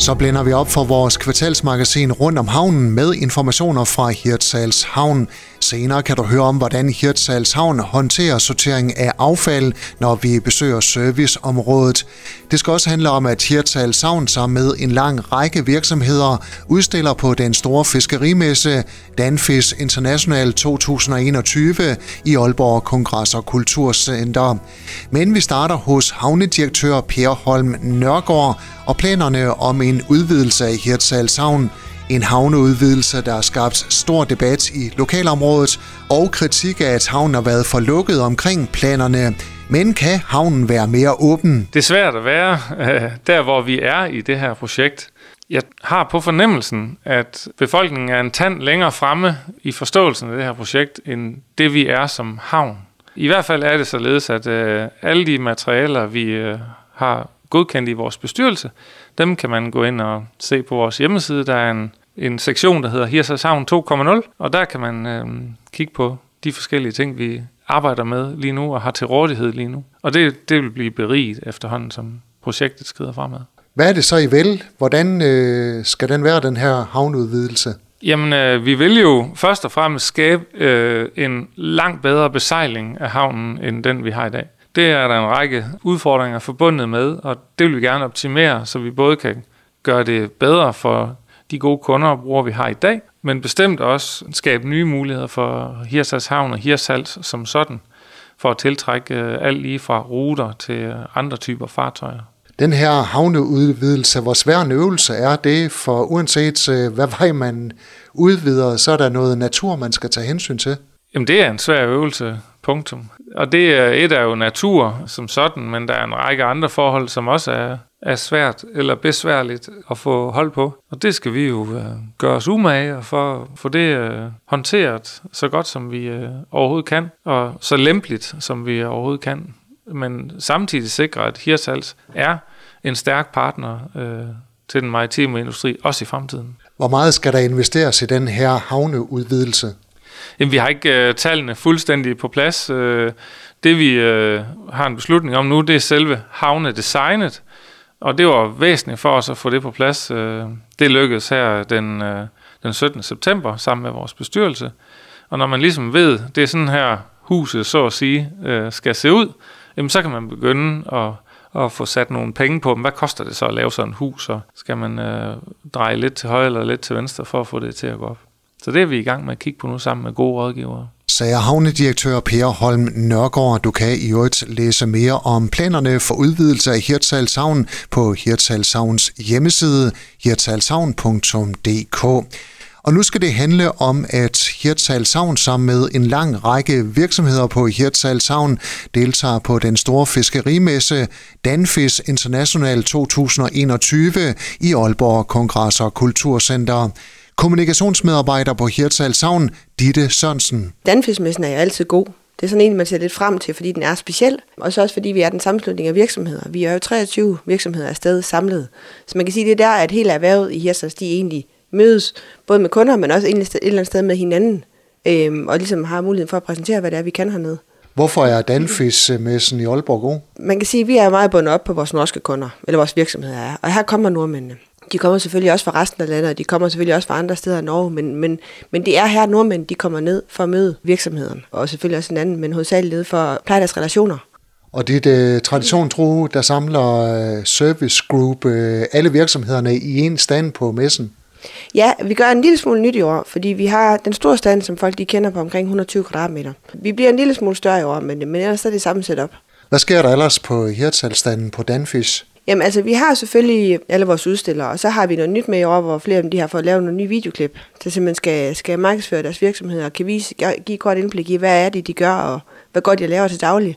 Så blænder vi op for vores kvartalsmagasin rundt om havnen med informationer fra Hirtshals Havn. Senere kan du høre om, hvordan Hirtshals Havn håndterer sortering af affald, når vi besøger serviceområdet. Det skal også handle om, at Hirtshals Havn sammen med en lang række virksomheder udstiller på den store fiskerimesse Danfis International 2021 i Aalborg Kongress og Kulturcenter. Men vi starter hos havnedirektør Per Holm Nørgaard og planerne om en udvidelse af Hirtshals Havn. En havneudvidelse, der har skabt stor debat i lokalområdet og kritik af, at havnen har været for lukket omkring planerne. Men kan havnen være mere åben? Det er svært at være øh, der, hvor vi er i det her projekt. Jeg har på fornemmelsen, at befolkningen er en tand længere fremme i forståelsen af det her projekt, end det vi er som havn. I hvert fald er det således, at øh, alle de materialer, vi øh, har godkendt i vores bestyrelse, dem kan man gå ind og se på vores hjemmeside. Der er en, en sektion, der hedder Hirsals Havn 2.0, og der kan man øh, kigge på de forskellige ting, vi arbejder med lige nu og har til rådighed lige nu. Og det, det vil blive beriget efterhånden, som projektet skrider fremad. Hvad er det så, I vil? Hvordan øh, skal den være, den her havneudvidelse? Jamen, øh, vi vil jo først og fremmest skabe øh, en langt bedre besejling af havnen, end den vi har i dag. Det er der en række udfordringer forbundet med, og det vil vi gerne optimere, så vi både kan gøre det bedre for de gode kunder og brugere, vi har i dag, men bestemt også skabe nye muligheder for Hirsals Havn og Hirsals som sådan, for at tiltrække øh, alt lige fra ruter til andre typer fartøjer. Den her havneudvidelse, hvor svær en øvelse er det, for uanset øh, hvad vej man udvider, så er der noget natur, man skal tage hensyn til? Jamen det er en svær øvelse, punktum. Og det er et er jo natur som sådan, men der er en række andre forhold, som også er, er svært eller besværligt at få hold på. Og det skal vi jo øh, gøre os umage for at få det øh, håndteret så godt som vi øh, overhovedet kan, og så lempeligt som vi overhovedet kan. Men samtidig sikre, at Hirsals er en stærk partner øh, til den maritime industri, også i fremtiden. Hvor meget skal der investeres i den her havneudvidelse? Jamen, vi har ikke øh, tallene fuldstændig på plads. Øh, det vi øh, har en beslutning om nu, det er selve havnedesignet, og det var væsentligt for os at få det på plads. Øh, det lykkedes her den, øh, den 17. september sammen med vores bestyrelse. Og når man ligesom ved, det er sådan her huset, så at sige, øh, skal se ud, jamen, så kan man begynde at at få sat nogle penge på dem. Hvad koster det så at lave sådan et hus, og skal man øh, dreje lidt til højre eller lidt til venstre for at få det til at gå op? Så det er vi i gang med at kigge på nu sammen med gode rådgivere. Sagde havnedirektør Per Holm Nørgaard. Du kan i øvrigt læse mere om planerne for udvidelse af Hirtshals Havn på Hirtshalshavns hjemmeside hirtshalshavn.dk. Og nu skal det handle om, at Hirtshals Havn sammen med en lang række virksomheder på Hirtshals Havn deltager på den store fiskerimesse Danfis International 2021 i Aalborg Kongress og Kulturcenter. Kommunikationsmedarbejder på Hirtshals Havn, Ditte Sørensen. Danfismessen er jo altid god. Det er sådan en, man ser lidt frem til, fordi den er speciel, og så også fordi vi er den sammenslutning af virksomheder. Vi er jo 23 virksomheder afsted samlet. Så man kan sige, det er der, at hele erhvervet i Hirtshals, de egentlig mødes, både med kunder, men også et eller andet sted med hinanden, øhm, og ligesom har muligheden for at præsentere, hvad det er, vi kan hernede. Hvorfor er Danfis-messen i Aalborg god? Man kan sige, at vi er meget bundet op på vores norske kunder, eller vores virksomheder er, og her kommer nordmændene. De kommer selvfølgelig også fra resten af landet, og de kommer selvfølgelig også fra andre steder i Norge, men, men, men det er her nordmænd, de kommer ned for at møde virksomheden, og selvfølgelig også en anden, men hovedsageligt for at pleje deres relationer. Og det er uh, tradition tro, der samler uh, service group, uh, alle virksomhederne i en stand på messen. Ja, vi gør en lille smule nyt i år, fordi vi har den store stand, som folk de kender på omkring 120 kvadratmeter. Vi bliver en lille smule større i år, men, men ellers er det samme setup. Hvad sker der ellers på Hirtshals-standen på Danfish? Jamen altså, vi har selvfølgelig alle vores udstillere, og så har vi noget nyt med i år, hvor flere af dem de har fået lavet nogle nye videoklip, der simpelthen skal, skal markedsføre deres virksomheder og kan vise, give kort indblik i, hvad er det, de gør, og hvad godt de laver til daglig.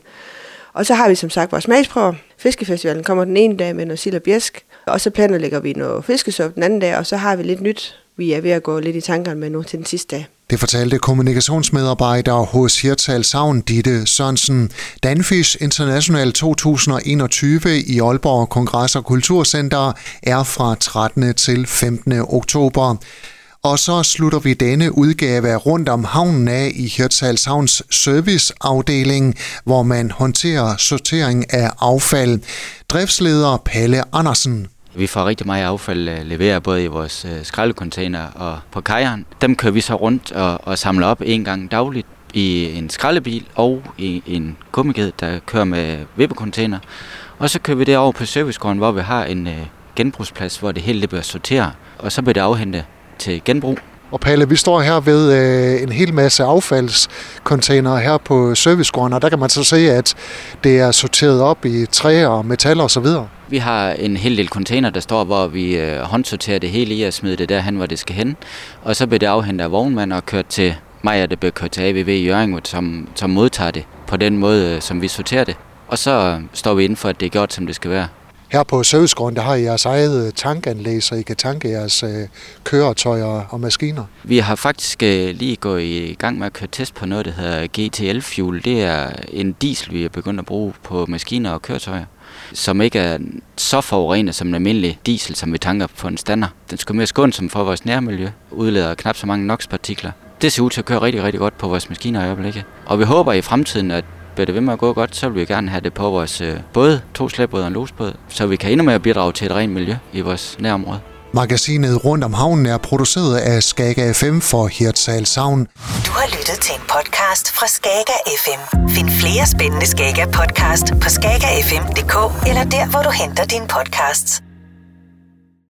Og så har vi som sagt vores smagsprøver. Fiskefestivalen kommer den ene dag med noget sild og bjæsk, og så planlægger vi noget fiskesuppe den anden dag, og så har vi lidt nyt, vi er ved at gå lidt i tankerne med nu til den sidste dag. Det fortalte kommunikationsmedarbejder hos Hirtal Savn Ditte Sørensen. Danfish International 2021 i Aalborg Kongress og Kulturcenter er fra 13. til 15. oktober. Og så slutter vi denne udgave af Rundt om havnen af i Hirtshals Havns serviceafdeling, hvor man håndterer sortering af affald. Driftsleder Palle Andersen. Vi får rigtig meget affald øh, leveret både i vores øh, skraldecontainer og på kajeren. Dem kører vi så rundt og, og samler op en gang dagligt i en skraldebil og i en gummiged, der kører med vippecontainer. Og så kører vi det over på servicegården, hvor vi har en øh, genbrugsplads, hvor det hele det bliver sorteret. Og så bliver det afhentet til genbrug. Og Palle, vi står her ved øh, en hel masse affaldscontainere her på servicegården, og der kan man så se, at det er sorteret op i træer og metal og så videre. Vi har en hel del container, der står, hvor vi øh, håndsorterer det hele i og smider det derhen, hvor det skal hen. Og så bliver det afhentet af vognmand og kørt til mig, og det bliver kørt til AVV i Jørgen, som, som modtager det på den måde, øh, som vi sorterer det. Og så står vi inden for, at det er gjort, som det skal være. Her på Servicegården, der har I jeres eget øh, tankanlæg, så I kan tanke jeres øh, køretøjer og maskiner. Vi har faktisk øh, lige gået i gang med at køre test på noget, der hedder GTL-fuel. Det er en diesel, vi er begyndt at bruge på maskiner og køretøjer som ikke er så forurenet som en almindelig diesel, som vi tanker på en stander. Den skal mere skånsom for vores nærmiljø, udleder knap så mange NOx-partikler. Det ser ud til at køre rigtig, rigtig godt på vores maskiner i øjeblikket. Og vi håber i fremtiden, at bliver det ved med at gå godt, så vil vi gerne have det på vores øh, både to slæbbåde og en losbåd, så vi kan endnu mere bidrage til et rent miljø i vores nærområde. Magasinet Rundt om Havnen er produceret af Skaga FM for Hirtshals Havn. Du har lyttet til en podcast fra Skaga FM. Find flere spændende Skaga podcast på skagafm.dk eller der, hvor du henter dine podcasts.